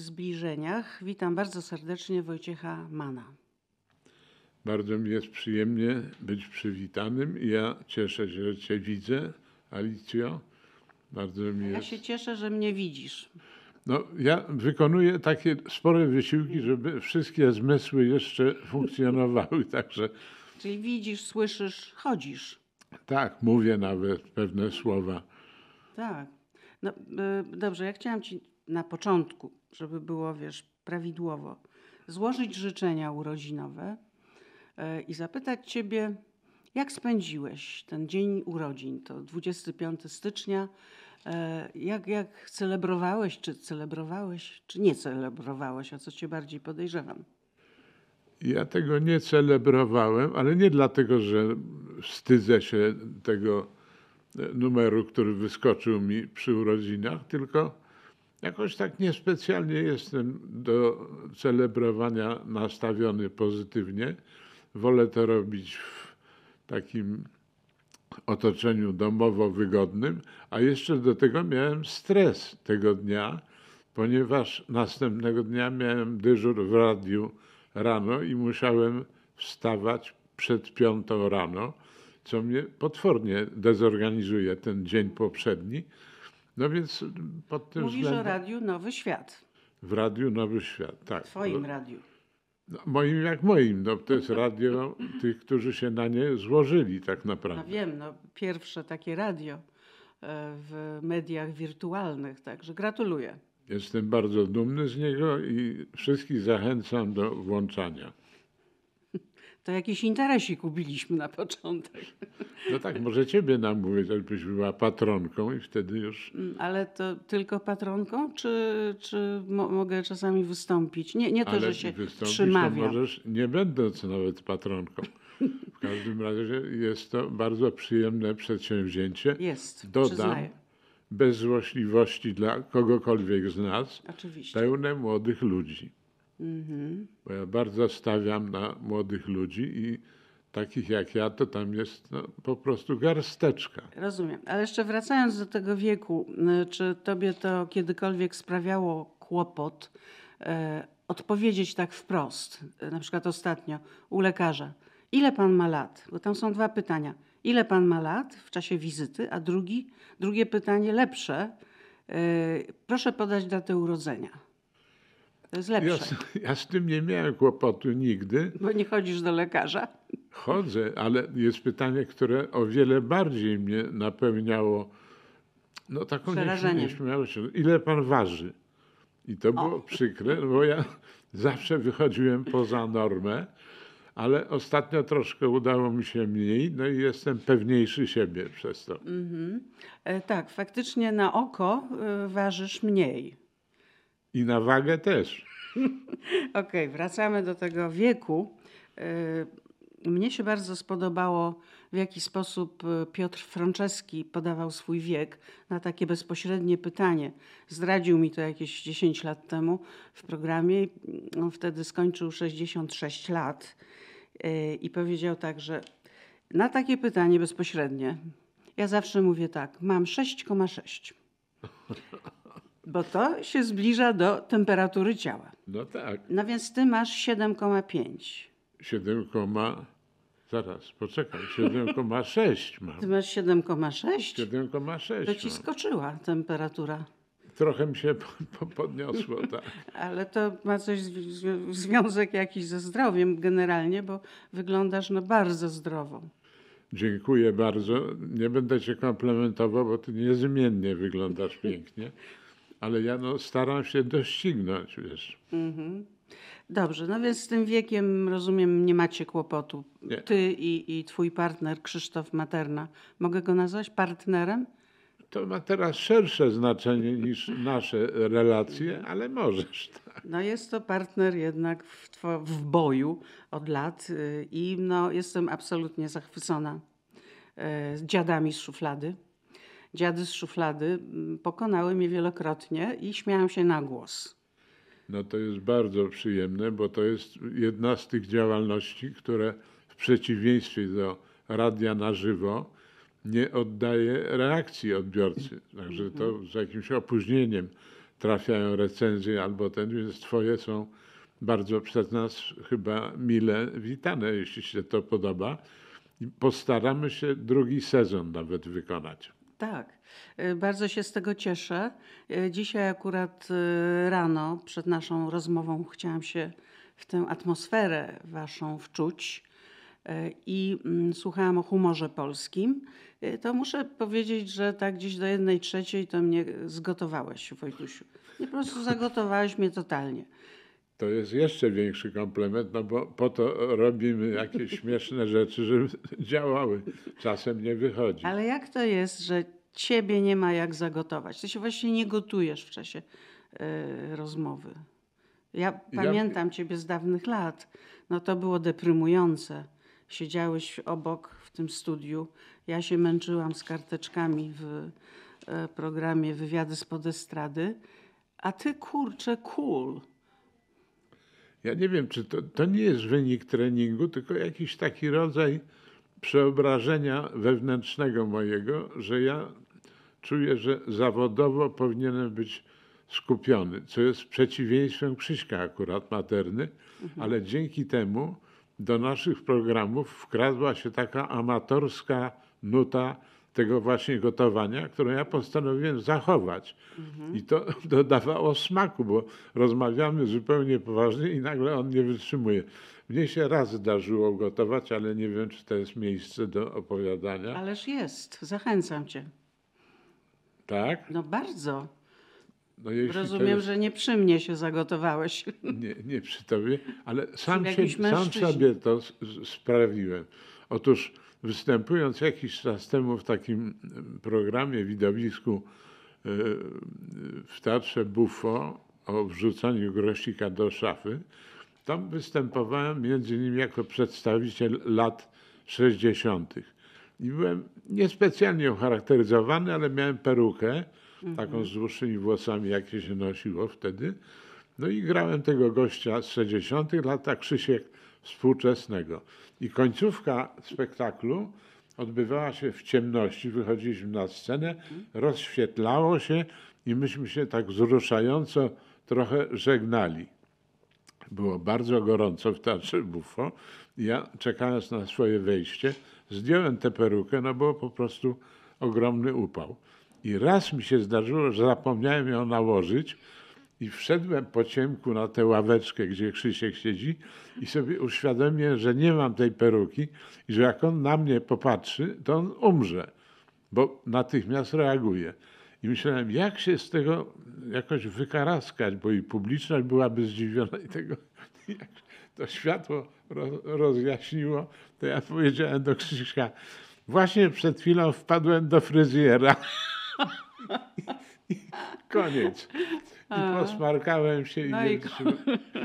zbliżeniach witam bardzo serdecznie Wojciecha Mana. Bardzo mi jest przyjemnie być przywitanym i ja cieszę się, że Cię widzę, Alicjo. Bardzo mi Ja jest. się cieszę, że mnie widzisz. No, ja wykonuję takie spore wysiłki, żeby wszystkie zmysły jeszcze funkcjonowały, także Czyli widzisz, słyszysz, chodzisz. tak, mówię nawet pewne słowa. Tak. No, y, dobrze, ja chciałam Ci na początku, żeby było, wiesz, prawidłowo, złożyć życzenia urodzinowe y, i zapytać Ciebie, jak spędziłeś ten dzień urodzin, to 25 stycznia, y, jak, jak celebrowałeś, czy celebrowałeś, czy nie celebrowałeś, o co Cię bardziej podejrzewam. Ja tego nie celebrowałem, ale nie dlatego, że wstydzę się tego e, numeru, który wyskoczył mi przy urodzinach, tylko jakoś tak niespecjalnie jestem do celebrowania nastawiony pozytywnie. Wolę to robić w takim otoczeniu domowo wygodnym, a jeszcze do tego miałem stres tego dnia, ponieważ następnego dnia miałem dyżur w radiu rano i musiałem wstawać przed piątą rano, co mnie potwornie dezorganizuje ten dzień poprzedni. No więc pod tym Mówisz o względem radiu Nowy Świat, w Radiu Nowy Świat, tak. Twoim radiu. No, moim jak moim, no, to jest radio tych, którzy się na nie złożyli tak No naprawdę. wiem, no, pierwsze takie radio e, w mediach wirtualnych, także gratuluję. Jestem bardzo dumny z niego i wszystkich zachęcam do włączania. To jakiś interesik ubiliśmy na początek. No tak, może ciebie namówić, żebyś była patronką i wtedy już... Mm, Ale to tylko patronką, czy, czy mo mogę czasami wystąpić? Nie, nie to, Ale że się przymawia. możesz, nie będąc nawet patronką. W każdym razie jest to bardzo przyjemne przedsięwzięcie. Jest, Dodam, przyznaję. bez złośliwości dla kogokolwiek z nas, Oczywiście. pełne młodych ludzi. Mhm. Bo ja bardzo stawiam na młodych ludzi i takich jak ja, to tam jest no, po prostu garsteczka. Rozumiem. Ale jeszcze wracając do tego wieku, y, czy tobie to kiedykolwiek sprawiało kłopot e, odpowiedzieć tak wprost? E, Na przykład ostatnio u lekarza. Ile pan ma lat? Bo tam są dwa pytania. Ile pan ma lat w czasie wizyty? A drugi, drugie pytanie, lepsze. e, proszę podać datę urodzenia. To jest Ja, lepsze, z- ja z tym nie miałem kłopotu nigdy. bo nie chodzisz do lekarza. Chodzę, ale jest pytanie, które o wiele bardziej mnie napełniało no, taką nieśmiałością. Ile pan waży? I to było przykre, no bo ja zawsze wychodziłem poza normę, ale ostatnio troszkę udało mi się mniej, no i jestem pewniejszy siebie przez to. E, tak, faktycznie na oko e, ważysz mniej. I na wagę też. Okej, wracamy do tego wieku. Y, Mnie się bardzo spodobało, w jaki sposób y, Piotr Franceski podawał swój wiek na takie bezpośrednie pytanie. Zdradził mi to jakieś 10 lat temu w programie. On wtedy skończył 66 lat y, i powiedział tak, że na takie pytanie bezpośrednie ja zawsze mówię tak, mam 6,6. Bo to się zbliża do temperatury ciała. No tak, No więc ty masz 7,5. 7, zaraz, poczekaj, 7,6 mam. Ty masz 7,6. 7,6 To ci mam. skoczyła temperatura. Trochę mi się po- po- podniosło, tak. Ale to ma coś, zwi- zwi- związek jakiś ze zdrowiem generalnie, bo wyglądasz no bardzo zdrowo. Dziękuję bardzo. Nie będę cię komplementował, bo ty niezmiennie wyglądasz pięknie. Ale ja no, staram się doścignąć, wiesz. Dobrze, no więc z tym wiekiem, rozumiem, nie macie kłopotu. Nie. Ty i, i twój partner Krzysztof Materna. Mogę go nazwać partnerem? To ma teraz szersze znaczenie niż nasze relacje, ale możesz. Tak. No jest to partner jednak w, w boju od lat y, i no, jestem absolutnie zachwycona z dziadami z szuflady. Dziady z szuflady mm, pokonały mnie wielokrotnie i śmiałam się na głos. No to jest bardzo przyjemne, bo to jest jedna z tych działalności, które w przeciwieństwie do radia na żywo nie oddaje reakcji odbiorcy. Także to z jakimś opóźnieniem trafiają recenzje albo ten, więc twoje są bardzo przez nas chyba mile witane, jeśli się to podoba. Postaramy się drugi sezon nawet wykonać. Tak, y, bardzo się z tego cieszę. Y, Dzisiaj akurat y, rano przed naszą rozmową chciałam się w tę atmosferę waszą wczuć i mm, słuchałam o humorze polskim. To muszę powiedzieć, że tak gdzieś do jednej trzeciej to mnie zgotowałeś, Wojtusiu. Nie po prostu zagotowałeś mnie totalnie. To jest jeszcze większy komplement, no bo po to robimy jakieś śmieszne rzeczy, żeby działały. Czasem nie wychodzi. Ale jak to jest, że ciebie nie ma jak zagotować? Ty się właśnie nie gotujesz w czasie y, rozmowy. Ja pamiętam ciebie z dawnych lat. No to było deprymujące. Siedziałeś obok w tym studiu. Ja się męczyłam z karteczkami w e, programie Wywiady z Podestrady. A ty kurczę cool. Ja nie wiem, czy to, to nie jest wynik treningu, tylko jakiś taki rodzaj przeobrażenia wewnętrznego mojego, że ja czuję, że zawodowo powinienem być skupiony, co jest przeciwieństwem Krzyśka akurat materny, ale dzięki temu do naszych programów wkradła się taka amatorska nuta tego właśnie gotowania, którą ja postanowiłem zachować. I to dodawało smaku, bo rozmawiamy zupełnie poważnie i nagle on nie wytrzymuje. Mnie się raz zdarzyło gotować, ale nie wiem, czy to jest miejsce do opowiadania. Ależ jest. Zachęcam cię. Tak? No bardzo. No Rozumiem, jest- że nie przy mnie się zagotowałeś. Nie, nie przy tobie, ale sam, się, sam sobie to sprawiłem. Otóż występując jakiś czas temu w takim em, programie, widowisku e, w Teatrze Buffo o wrzucaniu grosika do szafy, tam występowałem między innymi jako przedstawiciel lat 60. I byłem niespecjalnie ucharakteryzowany, ale miałem perukę, taką z dłuższymi włosami, jakie się nosiło wtedy. No i grałem tego gościa z 60. lat, a Krzysiek współczesnego. I końcówka spektaklu odbywała się w ciemności. Wychodziliśmy na scenę, rozświetlało się i myśmy się tak wzruszająco trochę żegnali. Było bardzo gorąco w Teatrze Buffo. Ja czekając na swoje wejście, zdjąłem tę perukę, no było po prostu ogromny upał. I raz mi się zdarzyło, że zapomniałem ją nałożyć i wszedłem po ciemku na tę ławeczkę, gdzie Krzysiek siedzi i sobie uświadomiłem, że nie mam tej peruki i że jak on na mnie popatrzy, to on umrze, bo natychmiast reaguje. I myślałem, jak się z tego jakoś wykaraskać, bo i publiczność byłaby zdziwiona i tego, jak to światło ro- rozjaśniło, to ja powiedziałem do Krzyśka, właśnie przed chwilą wpadłem do fryzjera. Koniec. I posmarkałem się i, No i wytrzymałem.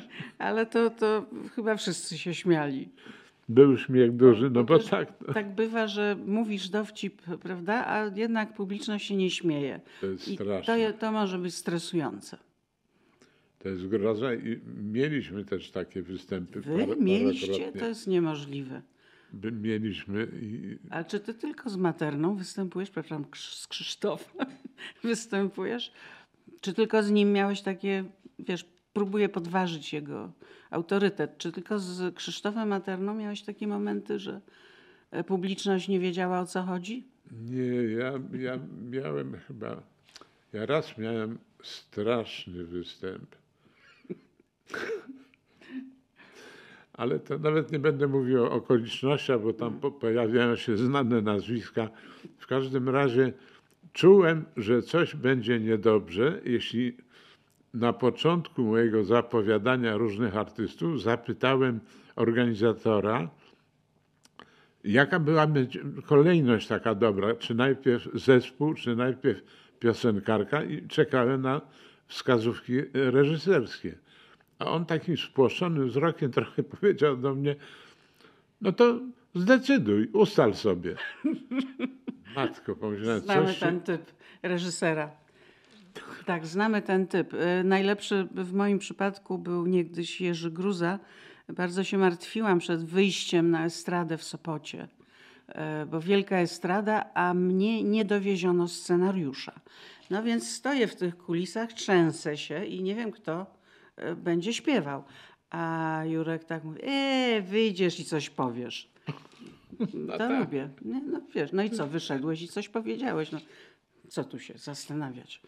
Ale to, to chyba wszyscy się śmiali. był śmiech duży, no bo tak, Tak bywa, że mówisz dowcip, prawda, a jednak publiczność się nie śmieje. to jest I to, straszne. je- to może być stresujące. To jest groza i mieliśmy też takie występy. Wy parę- mieliście? To jest niemożliwe. By- Mieliśmy i Ale czy ty tylko z Materną występujesz? Przepraszam, z Krzysztofem występujesz? Czy tylko z nim miałeś takie, wiesz, próbuję podważyć jego autorytet. Czy tylko z Krzysztofem Materną miałeś takie momenty, że e, publiczność nie wiedziała o co chodzi? Nie, ja, ja miałem chyba, ja raz miałem straszny występ. Ale to nawet nie będę mówił o okolicznościach, bo tam po, pojawiają się znane nazwiska. W każdym razie czułem, że coś będzie niedobrze, jeśli na początku mojego zapowiadania różnych artystów zapytałem organizatora, Jaka była kolejność taka dobra? Czy najpierw zespół, czy najpierw piosenkarka? I czekałem na wskazówki reżyserskie. A on takim spłoszonym wzrokiem trochę powiedział do mnie, no to zdecyduj, ustal sobie. Matko, pomyślałem, Znamy coś ten typ reżysera. Tak, znamy ten typ. E, Najlepszy w moim przypadku był niegdyś Jerzy Gruza. Bardzo się martwiłam przed wyjściem na estradę w Sopocie, e, bo wielka estrada, a mnie nie dowieziono scenariusza. No więc stoję w tych kulisach, trzęsę się i nie wiem, kto e, będzie śpiewał. A Jurek tak mówi, e, wyjdziesz i coś powiesz. No to tak. lubię. Nie, no wiesz, no i co, wyszedłeś i coś powiedziałeś. No, co tu się zastanawiać?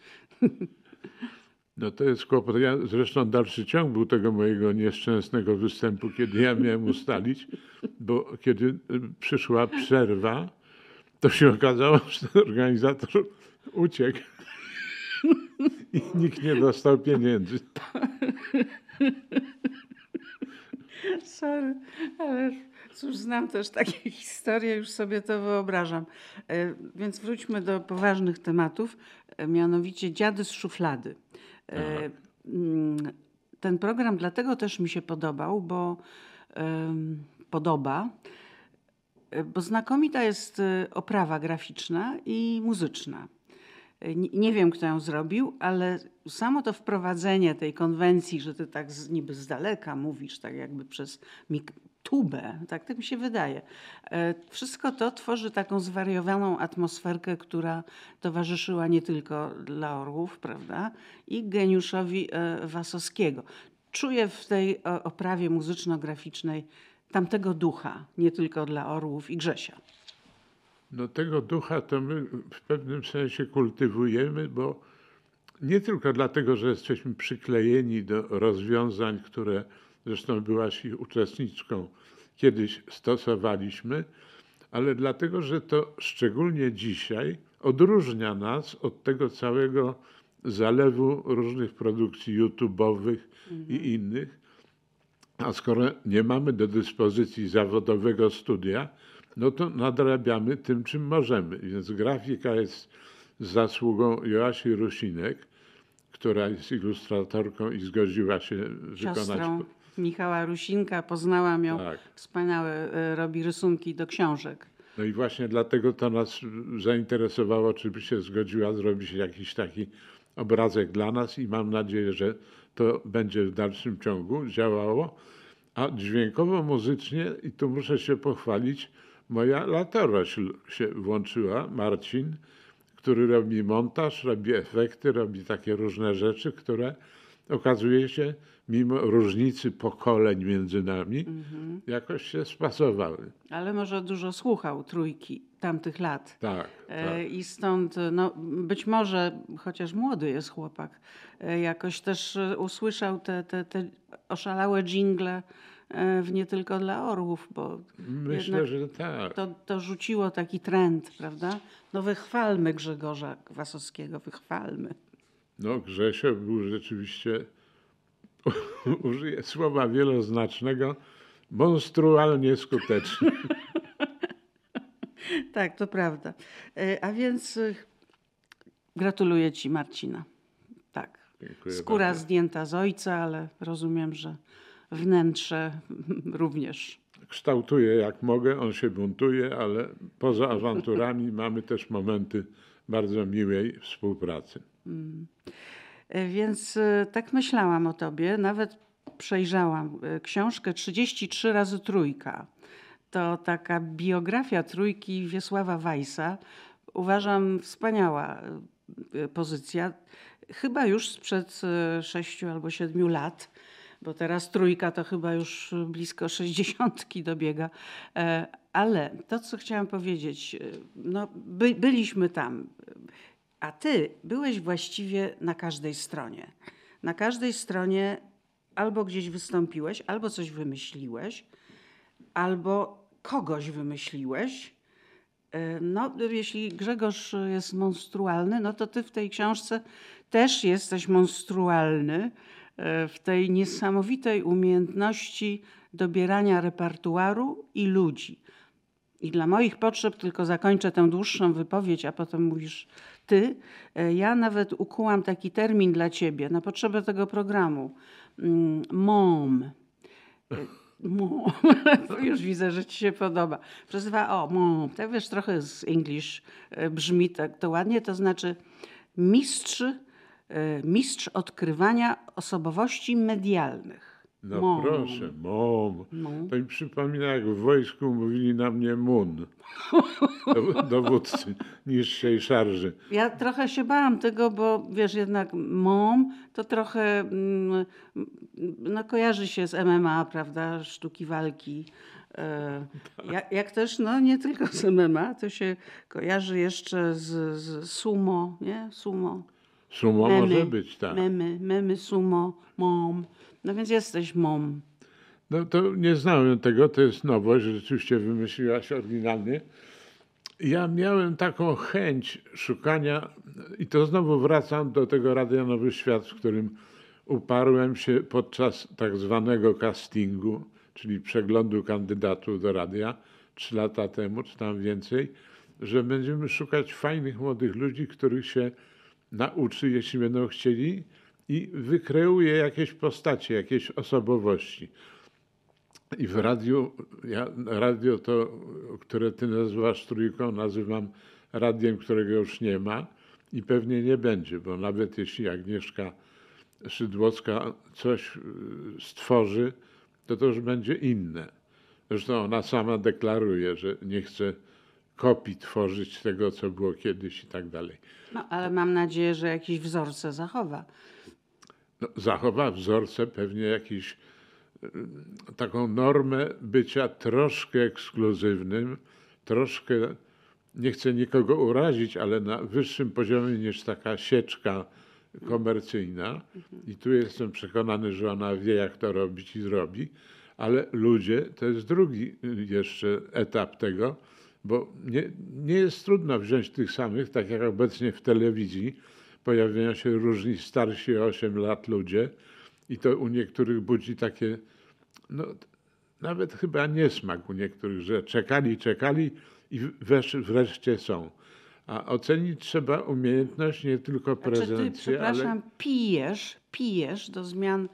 No to jest kłopot. Ja zresztą dalszy ciąg był tego mojego nieszczęsnego występu, kiedy ja miałem ustalić, bo kiedy y, przyszła przerwa, to się okazało, że ten organizator uciekł i nikt nie dostał pieniędzy. Sorry, ale cóż, znam też takie historie, już sobie to wyobrażam. E, Więc wróćmy do poważnych tematów, e, mianowicie Dziady z szuflady. E, mm, Ten program dlatego też mi się podobał, bo podoba, bo znakomita jest oprawa graficzna i muzyczna. E, Nie, wiem, kto ją zrobił, ale samo to wprowadzenie tej konwencji, że ty tak z, niby z daleka mówisz, tak jakby przez mik- tubę, tak, tak mi się wydaje. E, Wszystko to tworzy taką zwariowaną atmosferkę, która towarzyszyła nie tylko dla Orłów, prawda, i geniuszowi e, Wasowskiego. Czuję w tej o, oprawie muzyczno-graficznej tamtego ducha, nie tylko dla Orłów i Grzesia. No tego ducha to my w pewnym sensie kultywujemy, bo nie tylko dlatego, że jesteśmy przyklejeni do rozwiązań, które zresztą byłaś ich uczestniczką, kiedyś stosowaliśmy, ale dlatego, że to szczególnie dzisiaj odróżnia nas od tego całego zalewu różnych produkcji YouTube'owych i innych. A skoro nie mamy do dyspozycji zawodowego studia, no to nadrabiamy tym, czym możemy. Więc grafika jest zasługą Joasi Rusinek, która jest ilustratorką i zgodziła się wykonać. Siostrą Michała Rusinka, poznałam ją. Tak. Wspaniałe e, robi rysunki do książek. No i właśnie dlatego to nas zainteresowało, czy by się zgodziła zrobić jakiś taki obrazek dla nas i mam nadzieję, że to będzie w dalszym ciągu działało. A dźwiękowo, muzycznie, i tu muszę się pochwalić, moja latorośl się włączyła, Marcin, który robi montaż, robi efekty, robi takie różne rzeczy, które okazuje się, mimo różnicy pokoleń między nami, jakoś się spasowały. Ale może dużo słuchał trójki tamtych lat. Tak, E, tak. I stąd, no, być może, chociaż młody jest chłopak, e, jakoś też e, usłyszał te, te, te oszalałe dżingle w nie tylko dla orłów, bo Myślę, że tak. to, to rzuciło taki trend, prawda? No wychwalmy Grzegorza Wasowskiego, wychwalmy. No, Grzesio był rzeczywiście, użyję słowa wieloznacznego, monstrualnie skuteczny. Tak, to prawda. E, A więc e, gratuluję Ci, Marcina. Tak. Dziękuję Skóra bardzo. zdjęta z ojca, ale rozumiem, że wnętrze również. Kształtuję jak mogę, on się buntuje, ale poza awanturami mamy też momenty bardzo miłej współpracy. E, Więc e, tak myślałam o Tobie. Nawet przejrzałam e, książkę 33 razy trójka. To taka biografia trójki Wiesława Weissa. Uważam wspaniała pozycja. Chyba już sprzed e, sześciu albo siedmiu lat, bo teraz trójka to chyba już blisko sześćdziesiątki dobiega. E, Ale to, co chciałam powiedzieć, e, no, by, byliśmy tam. A ty byłeś właściwie na każdej stronie. Na każdej stronie albo gdzieś wystąpiłeś, albo coś wymyśliłeś, albo kogoś wymyśliłeś. E, No, jeśli Grzegorz jest monstrualny, no to ty w tej książce też jesteś monstrualny w tej niesamowitej umiejętności dobierania repertuaru i ludzi. I dla moich potrzeb tylko zakończę tę dłuższą wypowiedź, a potem mówisz ty. E, Ja nawet ukułam taki termin dla ciebie na potrzebę tego programu. Mm, Mom. E, Mom. Już widzę, że ci się podoba. Przez dwa o, mom. Tak wiesz, trochę z English e, brzmi tak to ładnie, to znaczy mistrz, e, mistrz odkrywania osobowości medialnych. No Mom. proszę, mom. No. To mi przypomina, jak w wojsku mówili na mnie mun. Do, dowódcy niższej szarży. Ja trochę się bałam tego, bo wiesz, jednak mom to trochę mm, no, kojarzy się z MMA, prawda? Sztuki walki. E, jak, jak też, no nie tylko z MMA, to się kojarzy jeszcze z, z sumo, nie? Sumo. Sumo Memy. może być, tak. Memy, memy, sumo, mom. No więc jesteś mom. No to nie znałem tego, to jest nowość, rzeczywiście wymyśliłaś oryginalnie. Ja miałem taką chęć szukania, i to znowu wracam do tego Radia Nowy Świat, w którym uparłem się podczas tak zwanego castingu, czyli przeglądu kandydatów do radia, trzy lata temu, czy tam więcej, że będziemy szukać fajnych młodych ludzi, których się nauczy, jeśli będą chcieli, i wykreuje jakieś postacie, jakieś osobowości. I w radiu, ja radio to, które ty nazywasz trójką, nazywam radiem, którego już nie ma i pewnie nie będzie, bo nawet jeśli Agnieszka Szydłocka coś y, stworzy, to to już będzie inne. Zresztą ona sama deklaruje, że nie chce kopii tworzyć tego, co było kiedyś i tak dalej. No, ale mam nadzieję, że jakieś wzorce zachowa. no, zachowa wzorce pewnie jakiś y, taką normę bycia troszkę ekskluzywnym, troszkę, nie chcę nikogo urazić, ale na wyższym poziomie niż taka sieczka komercyjna. I tu jestem przekonany, że ona wie, jak to robić i zrobi, ale ludzie to jest drugi jeszcze etap tego, bo nie, nie jest trudno wziąć tych samych, tak jak obecnie w telewizji pojawiają się różni starsi o 8 lat ludzie i to u niektórych budzi takie, no nawet chyba niesmak u niektórych, że czekali, czekali i wresz, wreszcie są. A ocenić trzeba umiejętność, nie tylko ty, prezencję, ale przepraszam, pijesz, pijesz do zmian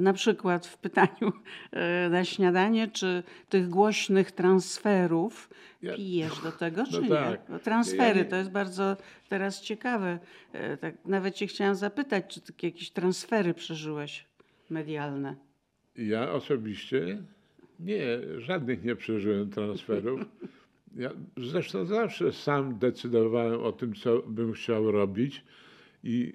na przykład w pytaniu e, na śniadanie, czy tych głośnych transferów Ja- pijesz do tego, czy No nie? tak. Bo transfery Ja nie- to jest bardzo teraz ciekawe. E, Tak, nawet cię chciałam zapytać, czy ty jakieś transfery przeżyłeś medialne? Ja osobiście nie, żadnych nie przeżyłem transferów. Ja zresztą zawsze sam decydowałem o tym, co bym chciał robić i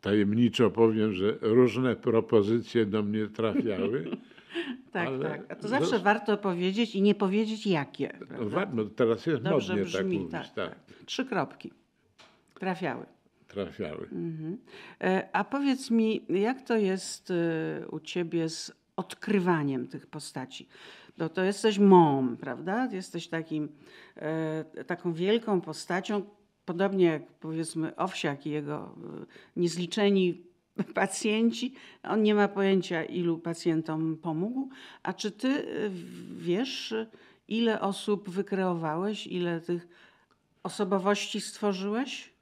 tajemniczo powiem, że różne propozycje do mnie trafiały. Tak, Ale tak. A to zawsze zos- warto powiedzieć i nie powiedzieć jakie. No, prawda? wa- no teraz jest Dobrze modnie tak brzmi, mówić. tak, Tak, tak. Trzy kropki. Trafiały. trafiały. E, A powiedz mi, jak to jest e, u ciebie z odkrywaniem tych postaci? No to jesteś mom, prawda? Jesteś takim, e, taką wielką postacią, podobnie jak powiedzmy Owsiak i jego e, niezliczeni pacjenci. On nie ma pojęcia, ilu pacjentom pomógł. A czy ty e, wiesz, ile osób wykreowałeś, ile tych osobowości stworzyłeś?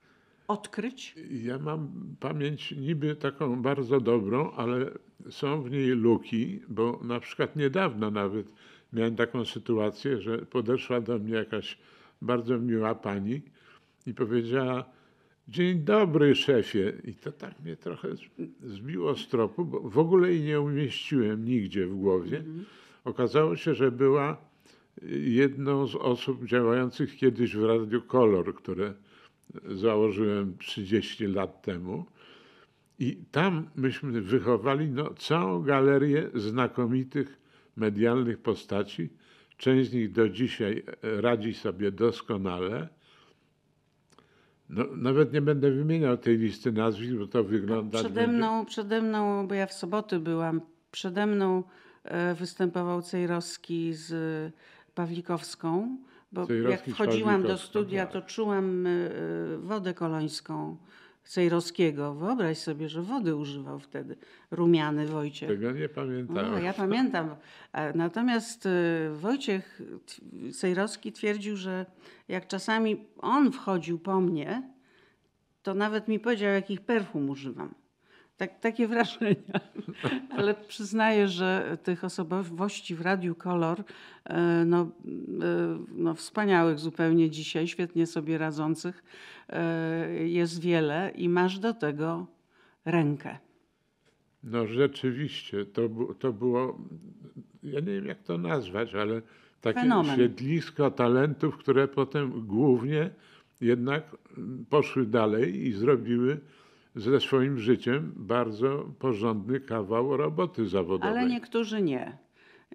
Odkryć? Ja mam pamięć niby taką bardzo dobrą, ale są w niej luki, bo na przykład niedawno nawet miałem taką sytuację, że podeszła do mnie jakaś bardzo miła pani i powiedziała: Dzień dobry, szefie. I to tak mnie trochę zbiło z tropu, bo w ogóle jej nie umieściłem nigdzie w głowie. Okazało się, że była jedną z osób działających kiedyś w Radiu Kolor, które założyłem 30 lat temu. I tam myśmy wychowali no, całą galerię znakomitych medialnych postaci. Część z nich do dzisiaj e, radzi sobie doskonale. No, nawet nie będę wymieniał tej listy nazwisk, bo to wygląda. Przede mną, przede mną, bo ja w soboty byłam, przede mną e, występował Cejrowski z Pawlikowską, bo Cejrowski jak wchodziłam do studia, tak. to czułam e, wodę kolońską Cejrowskiego. Wyobraź sobie, że wody używał wtedy rumiany Wojciech. Tego nie pamiętałem. O, ja pamiętam. Natomiast y, Wojciech Cejrowski twierdził, że jak czasami on wchodził po mnie, to nawet mi powiedział, jakich perfum używam. Tak, takie wrażenia. Ale przyznaję, że tych osobowości w Radiu Kolor, e, no, e, no wspaniałych zupełnie dzisiaj, świetnie sobie radzących, e, jest wiele i masz do tego rękę. No rzeczywiście, to, to było, ja nie wiem jak to nazwać, ale takie Fenomen. siedlisko talentów, które potem głównie jednak poszły dalej i zrobiły ze swoim życiem bardzo porządny kawał roboty zawodowej. Ale niektórzy nie.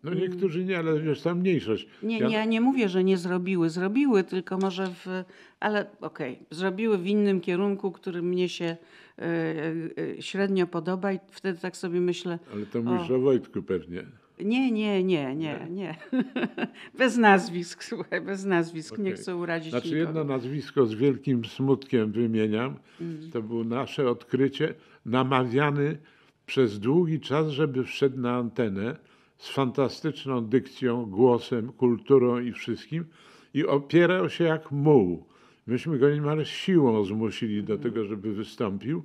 No niektórzy nie, ale wiesz, ta mniejszość. Nie, Ja- nie, ja nie mówię, że nie zrobiły. Zrobiły, tylko może w. Ale okej, zrobiły w innym kierunku, który mnie się e, e, średnio podoba, i wtedy tak sobie myślę. Ale to mówisz o Wojtku pewnie. Nie, nie, nie, nie, nie. bez nazwisk, słuchaj, bez nazwisk. Nie Okej. chcę urazić Znaczy nikogo. jedno nazwisko z wielkim smutkiem wymieniam. Mm. To było nasze odkrycie, namawiany przez długi czas, żeby wszedł na antenę z fantastyczną dykcją, głosem, kulturą i wszystkim i opierał się jak muł. Myśmy go niemal siłą zmusili Mm. do tego, żeby wystąpił.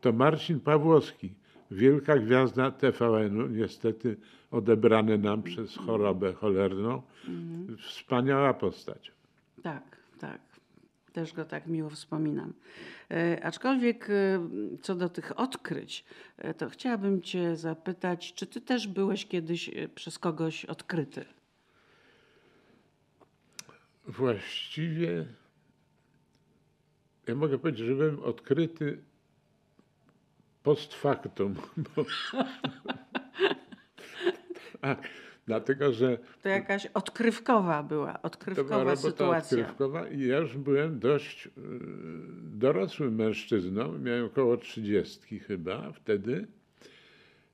To Marcin Pawłowski, wielka gwiazda TVN-u, niestety odebrany nam przez chorobę cholerną. Wspaniała postać. Tak, tak. Też go tak miło wspominam. E, aczkolwiek e, co do tych odkryć, e, to chciałabym Cię zapytać, czy Ty też byłeś kiedyś e, przez kogoś odkryty? Właściwie ja mogę powiedzieć, że byłem odkryty post factum. Dlatego, że To jakaś odkrywkowa była, to była odkrywkowa sytuacja. odkrywkowa i ja już byłem dość y, dorosłym mężczyzną, miałem około trzydziestki chyba wtedy.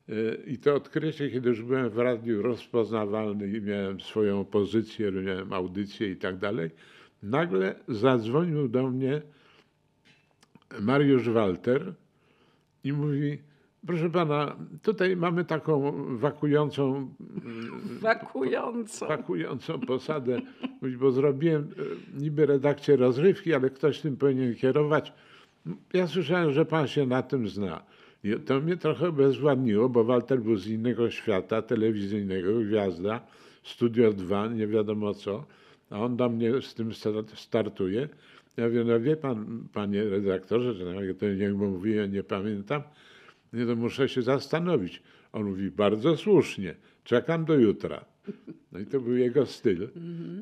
Y, I to odkrycie, kiedy już byłem w radiu rozpoznawalny i miałem swoją pozycję, miałem audycję i tak dalej, nagle zadzwonił do mnie Mariusz Walter i mówi, proszę pana, tutaj mamy taką wakującą Wakująco. pakującą posadę, mówi, bo zrobiłem e, niby redakcję rozrywki, ale ktoś tym powinien kierować. Ja słyszałem, że pan się na tym zna. I to mnie trochę bezwładniło, bo Walter był z innego świata, telewizyjnego, gwiazda, Studio 2, nie wiadomo co, a on do mnie z tym sta- startuje. Ja mówię, no wie pan, panie redaktorze, że to nie mówiłem, nie pamiętam, nie, to muszę się zastanowić. On mówi, bardzo słusznie, czekam do jutra. No i to był jego styl.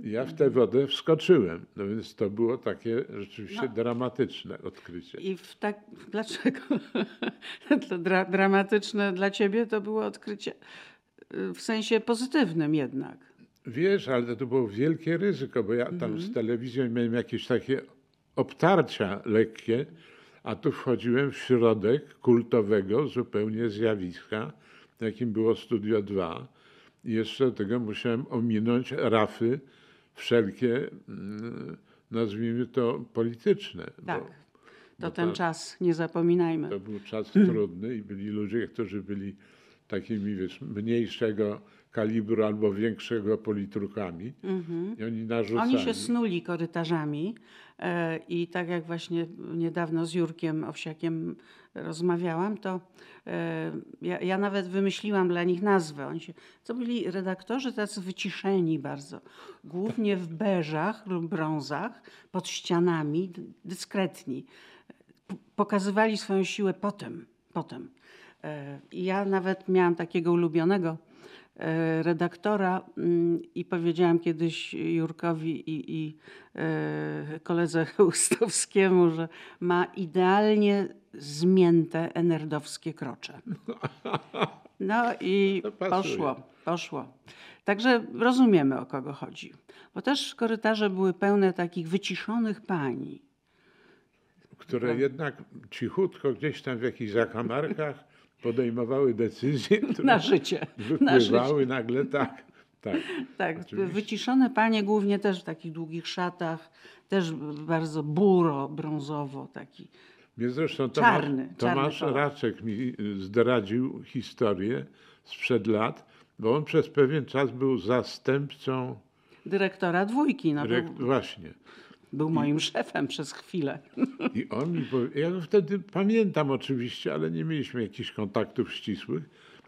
I ja w tę wodę wskoczyłem. No więc to było takie rzeczywiście dramatyczne odkrycie. I w tak, dlaczego? to dra, dramatyczne dla ciebie to było odkrycie y, w sensie pozytywnym jednak. Wiesz, ale to było wielkie ryzyko, bo ja tam z telewizją miałem jakieś takie obtarcia lekkie, a tu wchodziłem w środek kultowego zupełnie zjawiska, jakim było Studio 2. I jeszcze do tego musiałem ominąć rafy wszelkie, mm, nazwijmy to polityczne. bo Tak. To bo ten to- czas, nie zapominajmy. To był czas trudny i byli ludzie, którzy byli takimi wiesz, mniejszego kalibru albo większego politrukami. I oni narzucali. Oni się snuli korytarzami i tak jak właśnie niedawno z Jurkiem Owsiakiem rozmawiałam, to e, ja, ja nawet wymyśliłam dla nich nazwę. Oni się, to byli redaktorzy tacy wyciszeni bardzo, głównie w beżach lub brązach, pod ścianami, dyskretni. Pokazywali swoją siłę potem, potem. E, ja nawet miałam takiego ulubionego e, redaktora mm, i powiedziałam kiedyś Jurkowi i, i e, koledze Ustowskiemu, że ma idealnie zmięte enerdowskie krocze. No i poszło, poszło. Także rozumiemy o kogo chodzi. Bo też korytarze były pełne takich wyciszonych pani. które jednak cichutko gdzieś tam w jakichś zakamarkach podejmowały decyzje, które Na życie. Na wypływały nagle tak. tak. Tak, Oczywiście. wyciszone panie głównie też w takich długich szatach, też bardzo buro, brązowo taki. Mnie zresztą Czarny, Tomasz, Tomasz czarny. Raczek mi y, zdradził historię sprzed lat, bo on przez pewien czas był zastępcą, Dyrektora dwójki, no, rek- był, właśnie. Był moim szefem przez chwilę. I on mi powie, ja wtedy pamiętam oczywiście, ale nie mieliśmy jakichś kontaktów ścisłych.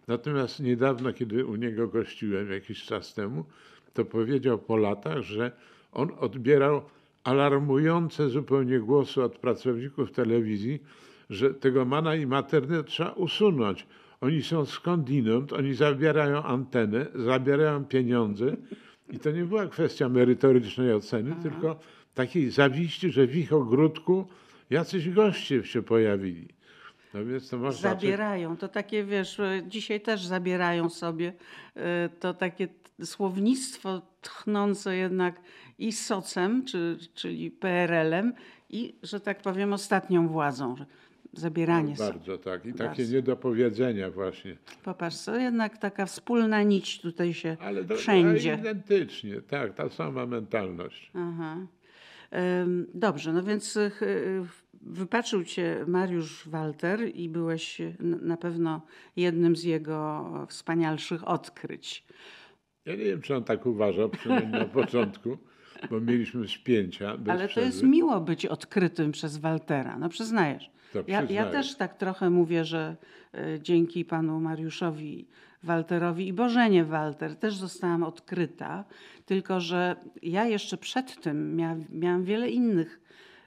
Natomiast niedawno, kiedy u niego gościłem jakiś czas temu, to powiedział po latach, że on odbierał alarmujące zupełnie głosy od pracowników telewizji, że tego mana i maternę trzeba usunąć. Oni są skądinąd, oni zabierają antenę, zabierają pieniądze i to nie była kwestia merytorycznej oceny, tylko takiej zawiści, że w ich ogródku jacyś goście się pojawili. No więc to można... Zabierają. To takie, wiesz, e, dzisiaj też zabierają sobie e, to takie słownictwo tchnące jednak i socem, czy, czyli PRL-em i, że tak powiem, ostatnią władzą. Zabieranie sobie. Bardzo tak. I takie Bardzo. niedopowiedzenia właśnie. Popatrz, to jednak taka wspólna nić tutaj się Ale do, wszędzie. A identycznie, tak, ta sama mentalność. Aha. Dobrze, no więc ch- y, wypaczył cię Mariusz Walter i byłeś n- na pewno jednym z jego wspanialszych odkryć. Ja nie wiem, czy on tak uważał, przynajmniej na początku, bo mieliśmy spięcia Ale to przerwy. jest miło być odkrytym przez Waltera, no przyznajesz. To Ja, ja też tak trochę mówię, że dzięki panu Mariuszowi Walterowi i Bożenie Walter też zostałam odkryta, tylko że ja jeszcze przed tym mia, miałam wiele innych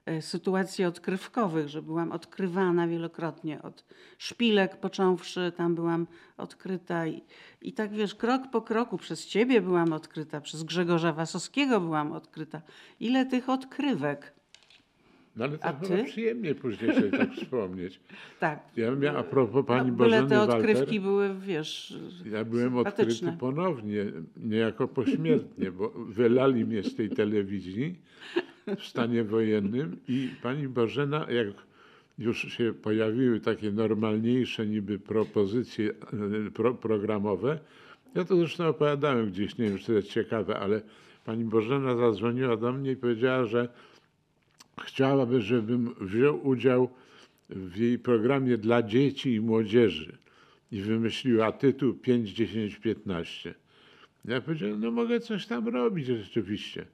y, sytuacji odkrywkowych, że byłam odkrywana wielokrotnie od szpilek począwszy, tam byłam odkryta i, i tak wiesz, krok po kroku przez ciebie byłam odkryta, przez Grzegorza Wasowskiego byłam odkryta. Ile tych odkrywek? No ale to ty? przyjemnie później sobie tak wspomnieć. Tak. Ja miałem, a propos pani no, Bożeny te Walter, odkrywki były, wiesz, ja byłem sympatyczne. odkryty ponownie, niejako pośmiertnie, bo wylali mnie z tej telewizji w stanie wojennym i pani Bożena, jak już się pojawiły takie normalniejsze niby propozycje e, pro, programowe, ja to zresztą opowiadałem gdzieś, nie wiem, czy to jest ciekawe, ale pani Bożena zadzwoniła do mnie i powiedziała, że chciałaby, żebym wziął udział w jej programie dla dzieci i młodzieży i wymyśliła tytuł 5, 10, 15. Ja powiedziałem, no mogę coś tam robić rzeczywiście.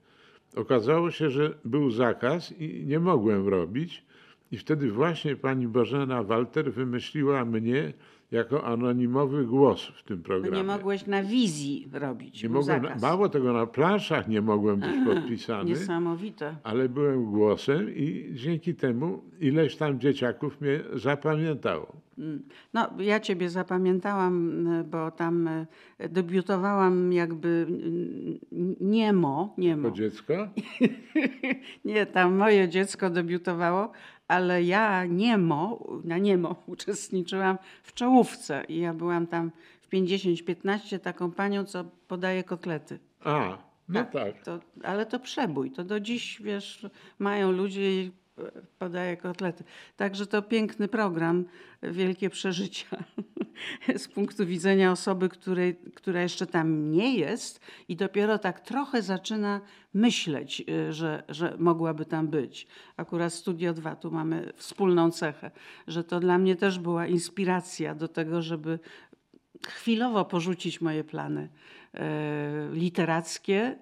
Okazało się, że był zakaz i nie mogłem robić i wtedy właśnie pani Bożena Walter wymyśliła mnie jako anonimowy głos w tym programie. nie mogłeś na wizji robić. Nie mogłem, zakaz. mało tego, na planszach nie mogłem być podpisany Niesamowite. ale byłem głosem i dzięki temu ileś tam dzieciaków mnie zapamiętało. Mm. No, ja ciebie zapamiętałam, y, bo tam y, debiutowałam jakby y, niemo, niemo. To dziecko? Nie, tam moje dziecko debiutowało, ale ja niemo, na niemo uczestniczyłam w czołówce i ja byłam tam w 50-15 taką panią, co podaje kotlety. A, no tak. To, ale to przebój. To do dziś, wiesz, mają ludzie i e, podaje kotlety. Także to piękny program, wielkie przeżycia z punktu widzenia osoby, której, która jeszcze tam nie jest i dopiero tak trochę zaczyna myśleć, y, że, że mogłaby tam być. Akurat Studio 2, tu mamy wspólną cechę, że to dla mnie też była inspiracja do tego, żeby chwilowo porzucić moje plany e, literackie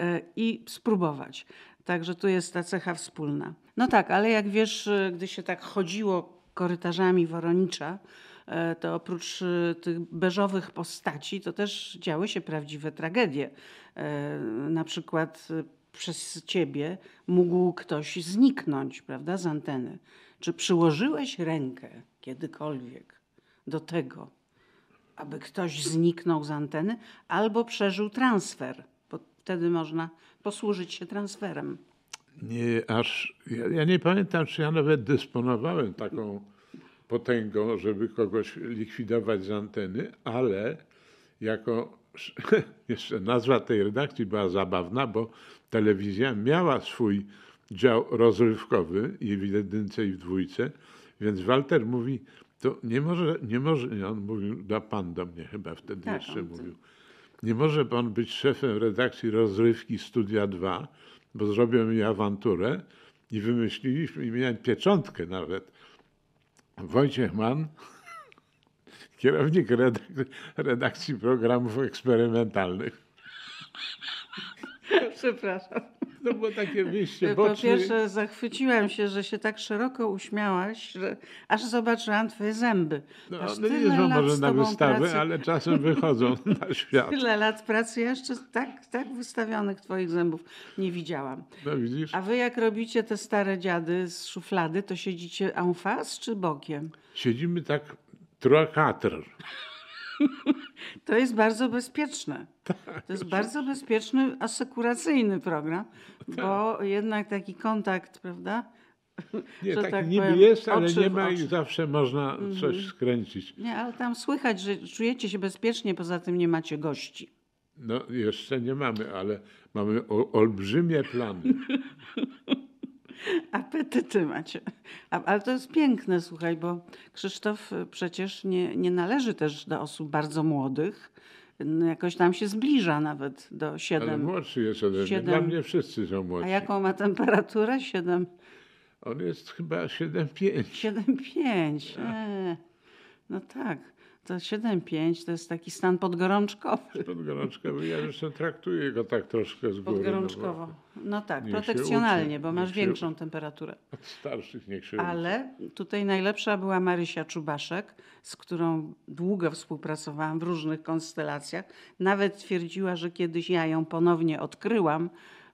e, i spróbować. Także tu jest ta cecha wspólna. No tak, ale jak wiesz, gdy się tak chodziło korytarzami Woronicza, to oprócz e, tych beżowych postaci, to też działy się prawdziwe tragedie. E, Na przykład e, przez ciebie mógł ktoś zniknąć, prawda, z anteny. Czy przyłożyłeś rękę kiedykolwiek do tego, aby ktoś zniknął z anteny albo przeżył transfer, bo wtedy można posłużyć się transferem. Nie, aż, ja, ja nie pamiętam, czy ja nawet dysponowałem taką potęgą, żeby kogoś likwidować z anteny, ale jako, jeszcze nazwa tej redakcji była zabawna, bo telewizja miała swój dział rozrywkowy i w jedynce i w dwójce, więc Walter mówi, to nie może, nie może, on mówił, da pan do mnie chyba wtedy Tak, jeszcze mówił, nie może pan być szefem redakcji rozrywki Studia 2, bo zrobią mi awanturę i wymyśliliśmy, i miałem pieczątkę nawet. Wojciech Mann, kierownik redak- redakcji programów eksperymentalnych. Przepraszam. To było takie wyjście Po boczne. pierwsze, zachwyciłam się, że się tak szeroko uśmiałaś, że aż zobaczyłam twoje zęby. No, Aż one nie tyle są może na wystawę, pracy. ale czasem wychodzą na świat. Tyle lat pracy, ja jeszcze tak, tak wystawionych twoich zębów nie widziałam. No widzisz? A wy jak robicie te stare dziady z szuflady, to siedzicie en face czy bokiem? Siedzimy tak Trochatr. To jest bardzo bezpieczne. Tak, To jest bardzo bezpieczny, asekuracyjny program, bo jednak taki kontakt, prawda? Nie, tak, tak niby powiem, jest, ale nie ma i zawsze można coś Mhm. skręcić. Nie, ale tam słychać, że czujecie się bezpiecznie, poza tym nie macie gości. No jeszcze nie mamy, ale mamy o, olbrzymie plany. Apetyty macie. A, ale to jest piękne, słuchaj, bo Krzysztof y, przecież nie, nie należy też do osób bardzo młodych. No, Jakoś tam się zbliża nawet do Ale 7. młodszy jest ode mnie. Dla mnie wszyscy są A młodsi. jaką ma temperaturę? 7. On jest chyba 7,5. 7,5. E, no tak. To 7,5 to jest taki stan podgorączkowy. Podgorączkowy. Ja zresztą traktuję go tak troszkę z góry. Podgorączkowo. No No tak, protekcjonalnie, bo masz większą temperaturę. od starszych niech się. Ale tutaj najlepsza była Marysia Czubaszek, z którą długo współpracowałam w różnych konstelacjach. Nawet twierdziła, że kiedyś ja ją ponownie odkryłam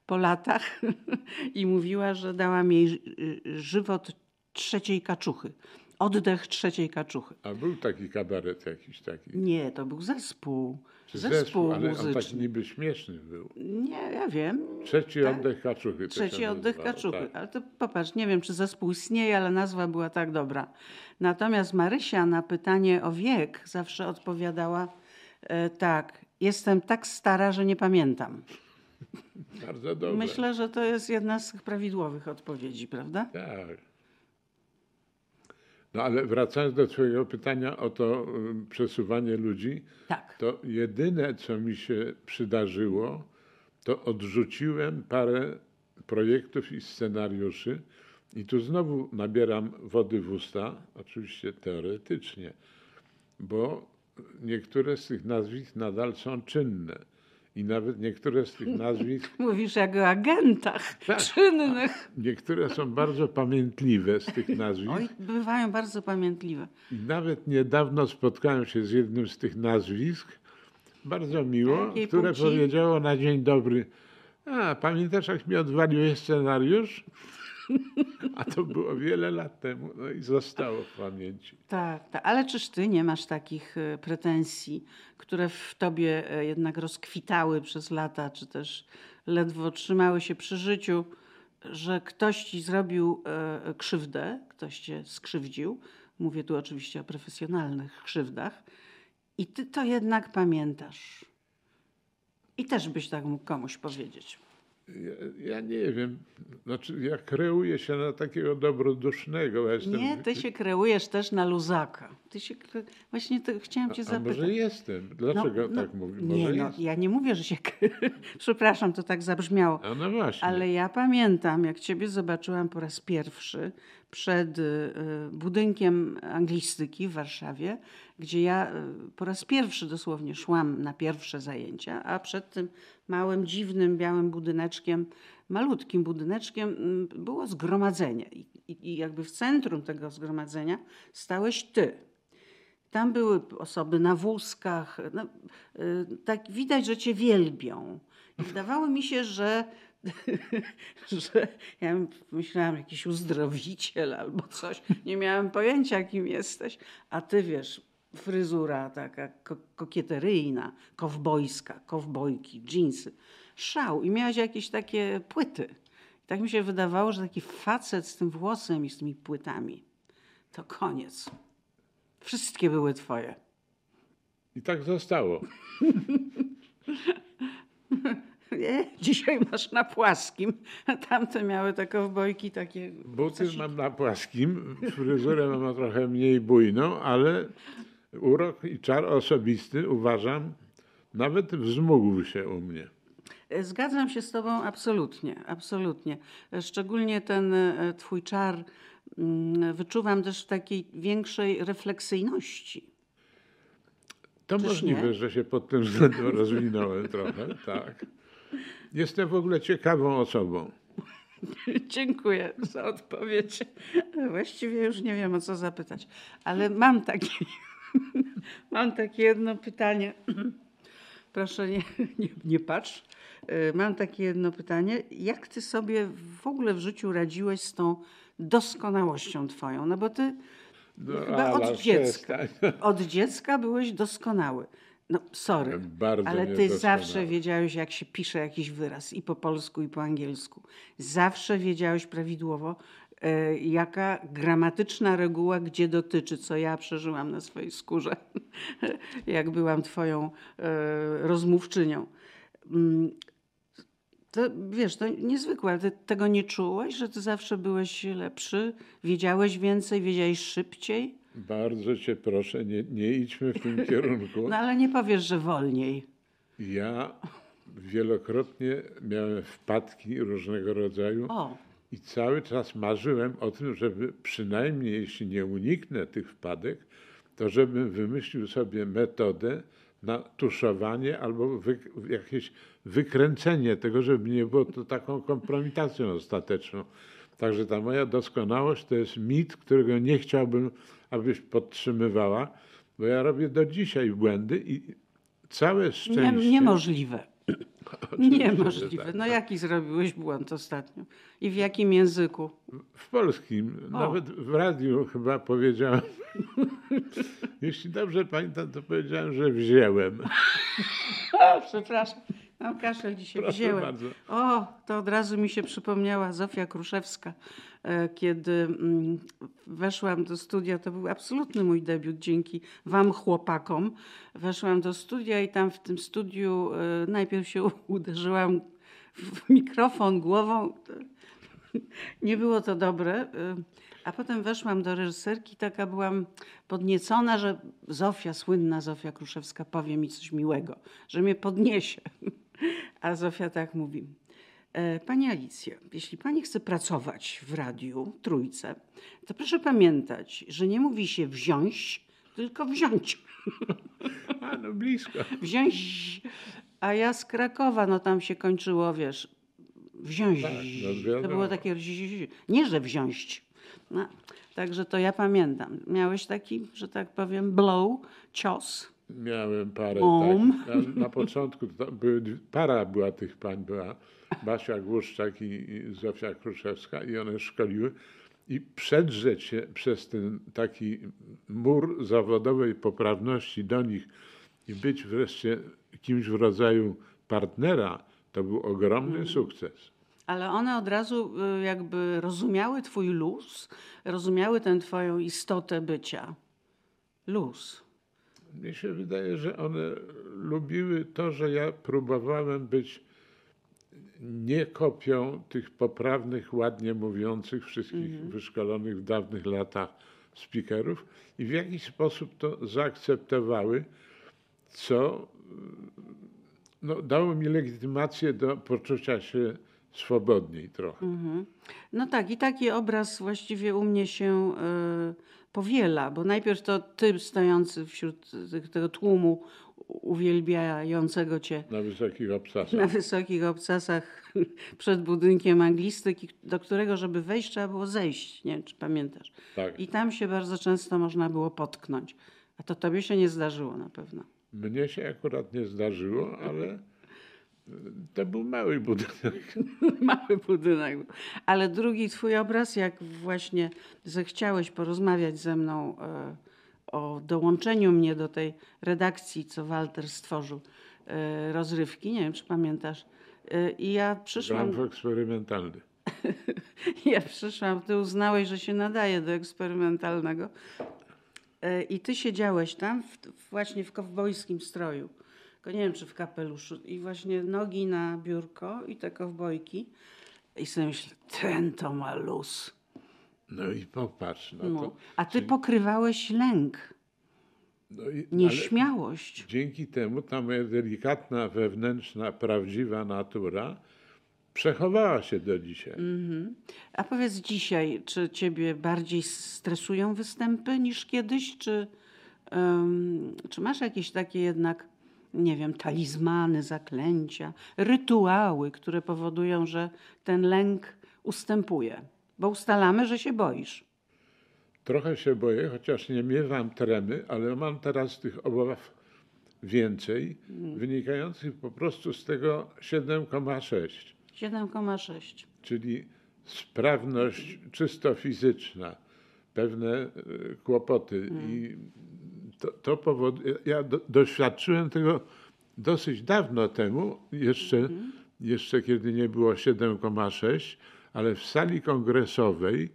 po latach i mówiła, że dałam jej ży- żywot trzeciej kaczuchy. Oddech trzeciej kaczuchy. A był taki kabaret jakiś taki. Nie, to był zespół. Czy Zespół, ale on muzyczny. taki niby śmieszny był. Nie, ja wiem. Trzeci Tak? oddech kaczuchy. Trzeci oddech nazywało, kaczuchy. tak. Ale to popatrz, nie wiem, czy zespół istnieje, ale nazwa była tak dobra. Natomiast Marysia na pytanie o wiek zawsze odpowiadała e, tak, jestem tak stara, że nie pamiętam. Bardzo dobre. Myślę, że to jest jedna z tych prawidłowych odpowiedzi, prawda? Tak. No ale wracając do Twojego pytania o to przesuwanie ludzi, Tak. to jedyne, co mi się przydarzyło, to odrzuciłem parę projektów i scenariuszy. I tu znowu nabieram wody w usta, oczywiście teoretycznie, bo niektóre z tych nazwisk nadal są czynne. I nawet niektóre z tych nazwisk Mówisz jak o agentach Tak. czynnych. Niektóre są bardzo pamiętliwe z tych nazwisk. Oj, bywają bardzo pamiętliwe. I nawet niedawno spotkałem się z jednym z tych nazwisk, bardzo miło, Jakiej które płci? powiedziało na dzień dobry, a pamiętasz jak mi odwaliłeś scenariusz? A to było wiele lat temu, no i zostało w pamięci. Tak, tak, ale czyż ty nie masz takich e, pretensji, które w tobie e, jednak rozkwitały przez lata, czy też ledwo trzymały się przy życiu, że ktoś ci zrobił e, krzywdę, ktoś cię skrzywdził. Mówię tu oczywiście o profesjonalnych krzywdach. I ty to jednak pamiętasz. I też byś tak mógł komuś powiedzieć. Ja, ja nie wiem, znaczy ja kreuję się na takiego dobrodusznego. Ja jestem, Nie, ty się kreujesz też na luzaka. Ty się kre... Właśnie to chciałam cię a zapytać. może jestem? Dlaczego tak mówi? Może Nie, no, ja nie mówię, że się. Przepraszam, to tak zabrzmiało. A no właśnie. Ale ja pamiętam, jak Ciebie zobaczyłam po raz pierwszy przed y, budynkiem anglistyki w Warszawie, gdzie ja y, po raz pierwszy dosłownie szłam na pierwsze zajęcia, a przed tym małym, dziwnym, białym budyneczkiem, malutkim budyneczkiem mm, było zgromadzenie. I jakby w centrum tego zgromadzenia stałeś Ty. Tam były osoby na wózkach. No, y, tak widać, że cię wielbią. Wydawało mi się, że, że ja myślałam jakiś uzdrowiciel albo coś. Nie miałam pojęcia, kim jesteś. A ty wiesz, fryzura taka ko- kokieteryjna, kowbojska, kowbojki, dżinsy. Szał. I miałaś jakieś takie płyty. I tak mi się wydawało, że taki facet z tym włosem i z tymi płytami. To koniec. Wszystkie były twoje. I tak zostało. Nie, dzisiaj masz na płaskim, a tamte miały te kowbojki takie... Buty mam na płaskim, fryzurę mam trochę mniej bujną, ale urok i czar osobisty uważam, nawet wzmógł się u mnie. Zgadzam się z tobą absolutnie, absolutnie. Szczególnie ten e, twój czar mm, wyczuwam też w takiej większej refleksyjności. To Czyż możliwe, nie? że się pod tym względem rozwinąłem trochę, tak. Jestem w ogóle ciekawą osobą. Dziękuję za odpowiedź. Właściwie już nie wiem o co zapytać, ale mam taki, mam takie jedno pytanie. Proszę nie, nie, nie patrz. E, Mam takie jedno pytanie. Jak ty sobie w ogóle w życiu radziłeś z tą doskonałością twoją? No bo ty Chyba Ala, od dziecka. Od dziecka byłeś doskonały. No, sorry, Bardzo ale ty zawsze wiedziałeś, jak się pisze jakiś wyraz i po polsku, i po angielsku. Zawsze wiedziałeś prawidłowo, e, jaka gramatyczna reguła gdzie dotyczy, co ja przeżyłam na swojej skórze, jak byłam twoją e, rozmówczynią. Mm, To, wiesz, to niezwykłe, ty tego nie czułeś, że ty zawsze byłeś lepszy, wiedziałeś więcej, wiedziałeś szybciej? Bardzo cię proszę, nie, nie idźmy w tym kierunku. No ale nie powiesz, że wolniej. Ja wielokrotnie miałem wpadki różnego rodzaju O, i cały czas marzyłem o tym, żeby przynajmniej, jeśli nie uniknę tych wpadek, to żebym wymyślił sobie metodę na tuszowanie albo wy, jakieś wykręcenie tego, żeby nie było to taką kompromitacją ostateczną. Także ta moja doskonałość to jest mit, którego nie chciałbym, abyś podtrzymywała, bo ja robię do dzisiaj błędy i całe nie, szczęście... niemożliwe. Niemożliwe. tak. No jaki zrobiłeś błąd ostatnio? I w jakim języku? W polskim, nawet w radiu chyba powiedziałem, jeśli dobrze pamiętam, to powiedziałem, że wzięłem. O, przepraszam. Mam kaszel dzisiaj. Proszę Wzięłem. bardzo. O, to od razu mi się przypomniała Zofia Kruszewska. E, Kiedy mm, weszłam do studia, to był absolutny mój debiut dzięki wam chłopakom. Weszłam do studia i tam w tym studiu e, najpierw się uderzyłam w mikrofon głową. Nie było to dobre. y, A potem weszłam do reżyserki, taka byłam podniecona, że Zofia, słynna Zofia Kruszewska, powie mi coś miłego, że mnie podniesie. A Zofia tak mówi. "E, Pani Alicjo, jeśli pani chce pracować w radiu Trójce, to proszę pamiętać, że nie mówi się wziąć, tylko wziąć. A no blisko. Wziąć. A ja z Krakowa, no tam się kończyło, wiesz, wziąć. Tak, no to było takie, nie że wziąć. No, także to ja pamiętam. Miałeś taki, że tak powiem, blow, cios. Miałem parę Om. takich. Na, na początku były, para była tych pań, była Basia Głuszczak i, i Zofia Kruszewska i one szkoliły. I przedrzeć się przez ten taki mur zawodowej poprawności do nich i być wreszcie kimś w rodzaju partnera, to był ogromny Mm. sukces. Ale one od razu y, jakby rozumiały twój luz, rozumiały tę twoją istotę bycia. Luz. Mnie się wydaje, że one lubiły to, że ja próbowałem być nie kopią tych poprawnych, ładnie mówiących, wszystkich wyszkolonych w dawnych latach speakerów i w jakiś sposób to zaakceptowały, co no, dało mi legitymację do poczucia się swobodniej trochę. No tak, i taki obraz właściwie u mnie się y, powiela, bo najpierw to ty stojący wśród tego tłumu uwielbiającego cię Na wysokich obcasach. na wysokich obcasach przed budynkiem anglistyki, do którego, żeby wejść, trzeba było zejść. Nie wiem, czy pamiętasz. Tak. I tam się bardzo często można było potknąć. A to tobie się nie zdarzyło na pewno. Mnie się akurat nie zdarzyło, ale to był mały budynek. Mały budynek. Ale drugi twój obraz, jak właśnie zechciałeś porozmawiać ze mną e, o dołączeniu mnie do tej redakcji, co Walter stworzył, e, rozrywki, nie wiem, czy pamiętasz. E, I ja przyszłam, Ramf eksperymentalny. ja przyszłam, ty uznałeś, że się nadaje do eksperymentalnego. I ty siedziałeś tam w, właśnie w kowbojskim stroju. Tylko nie wiem, czy w kapeluszu. I właśnie nogi na biurko i te kowbojki. I sobie myślę, ten to ma luz. No i popatrz na No. to. A ty pokrywałeś lęk, No i, nieśmiałość. dzięki temu ta moja delikatna, wewnętrzna, prawdziwa natura przechowała się do dzisiaj. A powiedz dzisiaj, czy ciebie bardziej stresują występy niż kiedyś, czy, em, czy masz jakieś takie jednak, nie wiem, talizmany, zaklęcia, rytuały, które powodują, że ten lęk ustępuje? Bo ustalamy, że się boisz. Trochę się boję, chociaż nie miewam tremy, ale mam teraz tych obaw więcej, wynikających po prostu z tego 7,6. 7,6. czyli sprawność czysto fizyczna, pewne e, kłopoty. I to, to powoduje, ja do, doświadczyłem tego dosyć dawno temu, jeszcze, jeszcze kiedy nie było 7,6, ale w sali kongresowej,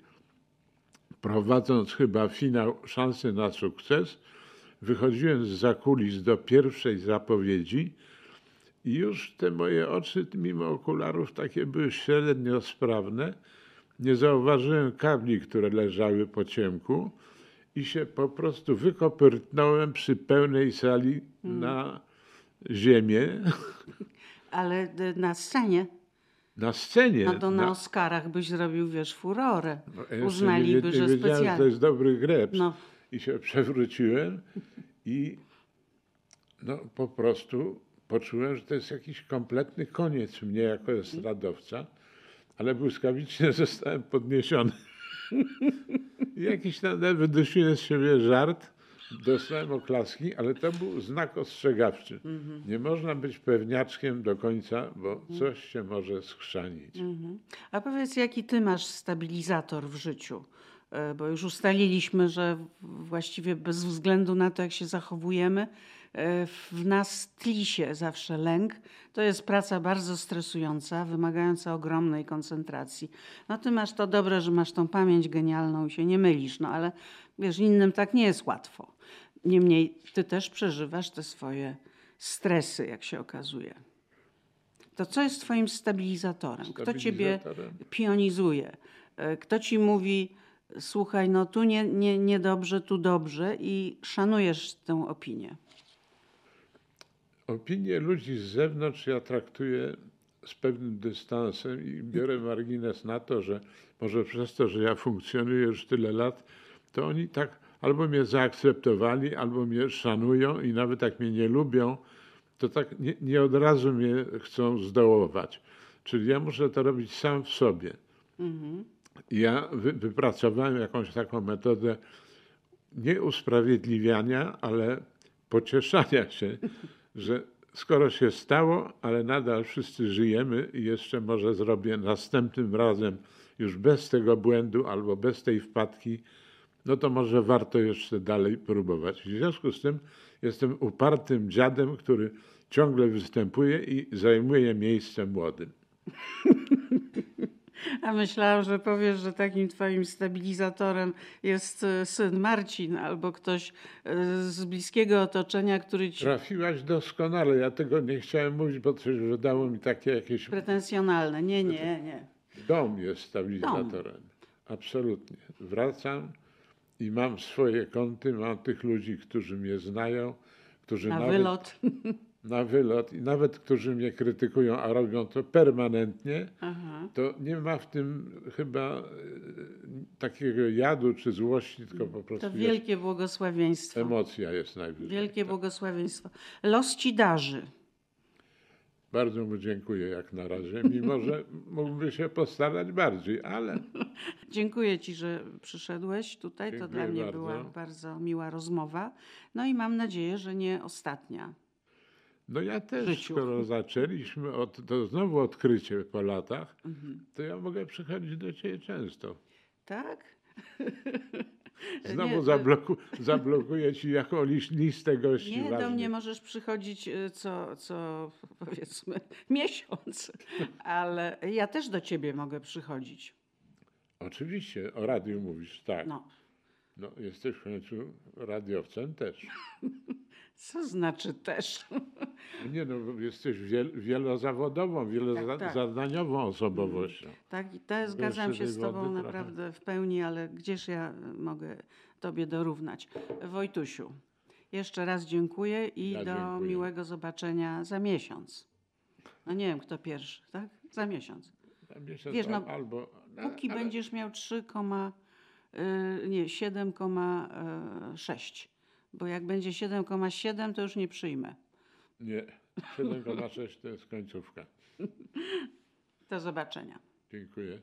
prowadząc chyba finał Szansy na sukces, wychodziłem z zakulis do pierwszej zapowiedzi i już te moje oczy, mimo okularów, takie były średnio sprawne. Nie zauważyłem kabli, które leżały po ciemku i się po prostu wykopyrtnąłem przy pełnej sali na ziemię. Ale y, na scenie, Na scenie. no to na na- Oscarach byś zrobił, wiesz, furorę. No, Uznaliby, nie, że nie że to specjalnie. jest dobry greps. No. I się przewróciłem i no, po prostu poczułem, że to jest jakiś kompletny koniec mnie jako estradowca, ale błyskawicznie zostałem podniesiony. Jakiś tam wydusiłem z siebie żart, dostałem oklaski, ale to był znak ostrzegawczy. Nie można być pewniaczkiem do końca, bo coś się może skrzanić. A powiedz, jaki ty masz stabilizator w życiu? E, Bo już ustaliliśmy, że właściwie bez względu na to, jak się zachowujemy, w nas tli się zawsze lęk. To jest praca bardzo stresująca, wymagająca ogromnej koncentracji. No ty masz to dobre, że masz tą pamięć genialną i się nie mylisz, no ale wiesz, innym tak nie jest łatwo. Niemniej ty też przeżywasz te swoje stresy, jak się okazuje. To co jest twoim stabilizatorem? Kto ciebie pionizuje? E, Kto ci mówi, słuchaj, no tu nie, nie, niedobrze, tu dobrze i szanujesz tę opinię? Opinie ludzi z zewnątrz ja traktuję z pewnym dystansem i biorę margines na to, że może przez to, że ja funkcjonuję już tyle lat, to oni tak albo mnie zaakceptowali, albo mnie szanują i nawet jak mnie nie lubią, to tak nie, nie od razu mnie chcą zdołować. Czyli ja muszę to robić sam w sobie. I Ja wy, wypracowałem jakąś taką metodę nie usprawiedliwiania, ale pocieszania się, że skoro się stało, ale nadal wszyscy żyjemy i jeszcze może zrobię następnym razem już bez tego błędu albo bez tej wpadki, no to może warto jeszcze dalej próbować. W związku z tym jestem upartym dziadem, który ciągle występuje i zajmuje miejsce młodym. A myślałam, że powiesz, że takim twoim stabilizatorem jest e, syn Marcin albo ktoś e, z bliskiego otoczenia, który ci Trafiłaś doskonale. Ja tego nie chciałem mówić, bo coś wydało mi takie jakieś pretensjonalne. Nie, nie, nie. Dom jest stabilizatorem. Absolutnie. Wracam i mam swoje konty, mam tych ludzi, którzy mnie znają, którzy Na nawet wylot. na wylot i nawet którzy mnie krytykują, a robią to permanentnie, Aha. to nie ma w tym chyba e, takiego jadu czy złości, tylko po prostu To wielkie błogosławieństwo. emocja jest najwyżej. Wielkie błogosławieństwo. Los ci darzy. Bardzo mu dziękuję jak na razie, mimo że mógłby się postarać bardziej, ale Dziękuję Ci, że przyszedłeś tutaj. To Dziękuję dla mnie bardzo. była bardzo miła rozmowa. No i mam nadzieję, że nie ostatnia. No ja też, życiu. skoro zaczęliśmy od, to znowu odkrycie po latach, Mhm. to ja mogę przychodzić do ciebie często. Tak? Znowu Nie, zabloku, zablokuję ci jakąś listę gości Nie, do ważnych. mnie możesz przychodzić y, co, co powiedzmy miesiąc, ale ja też do Ciebie mogę przychodzić. Oczywiście, o radiu mówisz, tak. No. No, jesteś w końcu radiowcem też. co znaczy też? Nie no, jesteś wiel, wielozawodową, wielozadaniową osobowością. Tak, i te, zgadzam się z Tobą trochę. naprawdę w pełni, ale gdzież ja mogę Tobie dorównać? Wojtusiu, jeszcze raz dziękuję i Ja do dziękuję. miłego zobaczenia za miesiąc. No nie wiem, kto pierwszy, tak? Za miesiąc. A miesiąc Wiesz, no, al- albo, no, Póki ale- będziesz miał 3, y, nie, 7,6. Bo jak będzie 7,7, to już nie przyjmę. Nie, 7,6 to jest końcówka. Do zobaczenia. Dziękuję.